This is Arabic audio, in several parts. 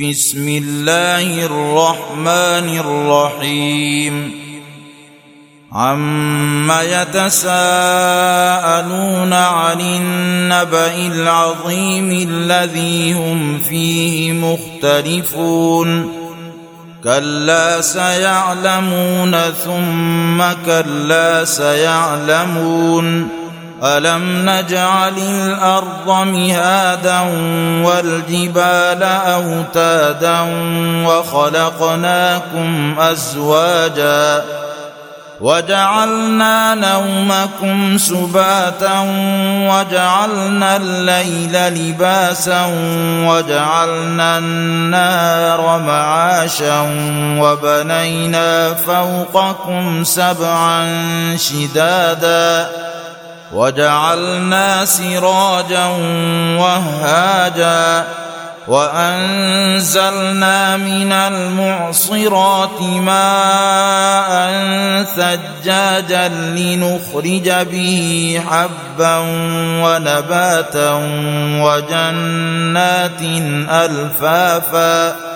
بسم الله الرحمن الرحيم. عم يتساءلون عن النبا العظيم الذي هم فيه مختلفون. كلا سيعلمون ثم كلا سيعلمون. ألم نجعل الأرض مهادا والجبال أوتادا وخلقناكم أزواجا وجعلنا نومكم سباتا وجعلنا الليل لباسا وجعلنا النار معاشا وبنينا فوقكم سبعا شدادا وجعلنا سراجا وهاجا وأنزلنا من المعصرات ماء ثجاجا لنخرج به حبا ونباتا وجنات ألفافا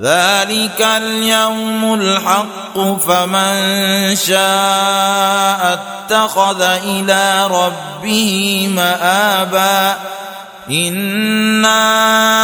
ذلك اليوم الحق فمن شاء اتخذ إلى ربه مابا أنا